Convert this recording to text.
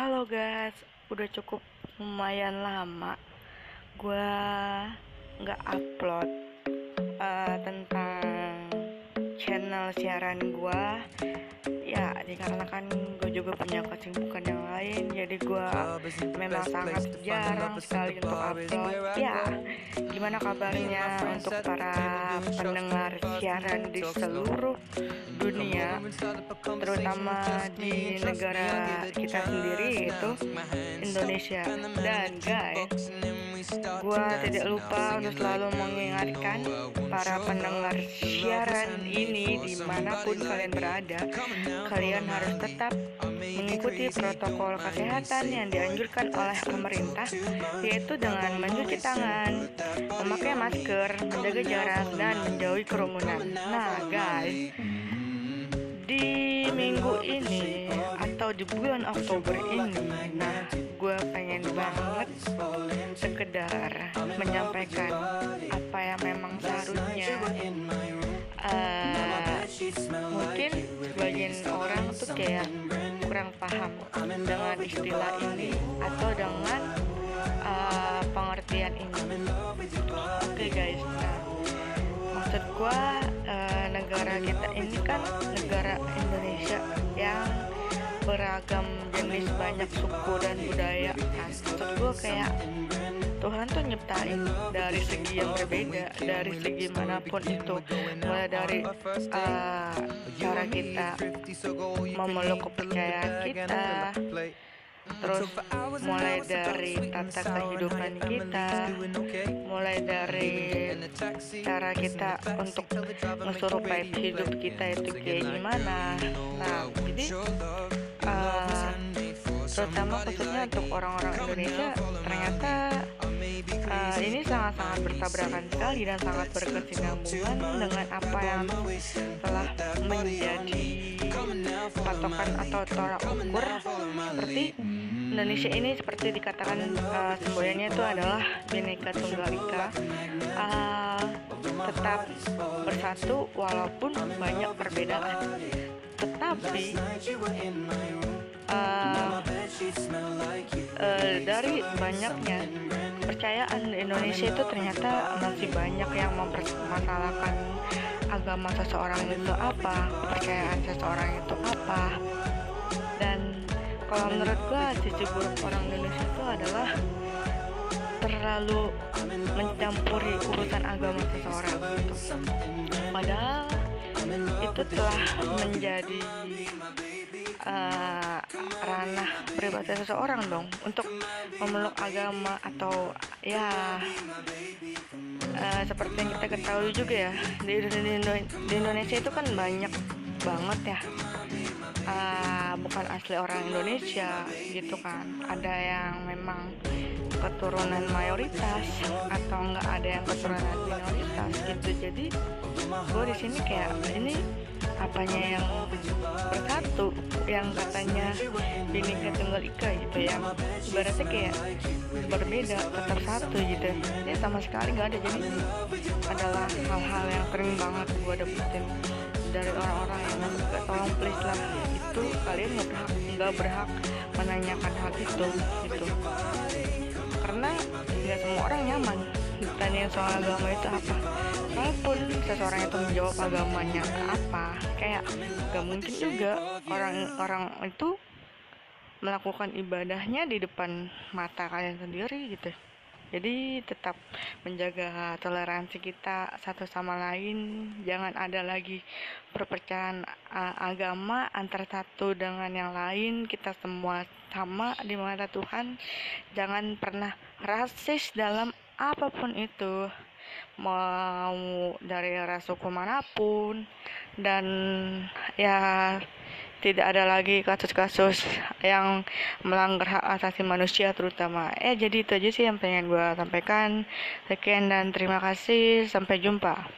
Halo guys, udah cukup lumayan lama gua nggak upload uh, tentang channel siaran gua ya dikarenakan gue juga punya kesibukan yang lain jadi gue memang sangat jarang sekali untuk upload. Ya gimana kabarnya untuk para pendengar siaran di seluruh dunia terutama di negara kita sendiri yaitu Indonesia. dan guys gue tidak lupa untuk selalu mengingatkan para pendengar siaran ini di mana pun kalian berada. Kalian harus tetap mengikuti protokol kesehatan yang dianjurkan oleh pemerintah yaitu dengan mencuci tangan, memakai masker, menjaga jarak, dan menjauhi kerumunan. Nah guys, di minggu ini atau di bulan Oktober ini, nah gue sekedar menyampaikan apa yang memang seharusnya uh, mungkin sebagian orang tuh kayak kurang paham dengan istilah ini atau dengan uh, pengertian ini. Oke okay, guys. Nah maksud gua uh, negara kita ini kan beragam jenis banyak suku dan budaya maksud gua kayak Tuhan tuh nyiptain dari segi yang berbeda dari segi mana pun itu. Mulai dari uh, cara kita memeluk kepercayaan kita terus mulai dari tata kehidupan kita mulai dari cara kita untuk mensurupai hidup kita itu kayak gimana. Nah jadi uh, terutama khususnya untuk orang-orang Indonesia ternyata uh, ini sangat-sangat bertabrakan sekali dan sangat berkesinambungan dengan apa yang telah menjadi patokan atau tolak ukur. Seperti Indonesia ini seperti dikatakan uh, semboyannya itu adalah bineka tunggal ika. Uh, tetap bersatu walaupun banyak perbedaan tetapi uh, uh, dari banyaknya kepercayaan di Indonesia itu ternyata masih banyak yang mempermasalahkan agama seseorang itu apa, kepercayaan seseorang itu apa. Dan kalau menurut gua sisi buruk orang Indonesia itu adalah terlalu mencampuri urusan agama seseorang gitu. Padahal itu telah menjadi uh, ranah pribadi seseorang dong untuk memeluk agama atau ya uh, seperti yang kita ketahui juga ya di, di, Indonesia itu kan banyak banget ya. Uh, bukan asli orang Indonesia gitu kan. Ada yang memang keturunan mayoritas atau enggak ada yang keturunan minoritas gitu. Jadi gue di sini kayak ini apanya yang bersatu yang katanya bineka tunggal ika gitu ya ibaratnya kayak berbeda tetap satu gitu. Ya sama sekali nggak ada. Jadi adalah hal-hal yang sering banget gue dapetin dari orang-orang yang nggak tolong please lah itu kalian nggak berhak nggak berhak menanyakan hal itu gitu karena nggak semua orang nyaman. Ditanya soal agama itu apa. Walaupun seseorang itu menjawab agamanya apa kayak gak mungkin juga orang-orang itu melakukan ibadahnya di depan mata kalian sendiri gitu jadi tetap menjaga toleransi kita satu sama lain. Jangan ada lagi perpecahan uh, agama antara satu dengan yang lain. Kita semua sama di mata Tuhan. Jangan pernah rasis dalam apa pun itu. Mau dari ras suku mana pun. Dan ya tidak ada lagi kasus-kasus yang melanggar hak asasi manusia terutama. Eh jadi itu aja sih yang pengen gue sampaikan. Sekian dan terima kasih. Sampai jumpa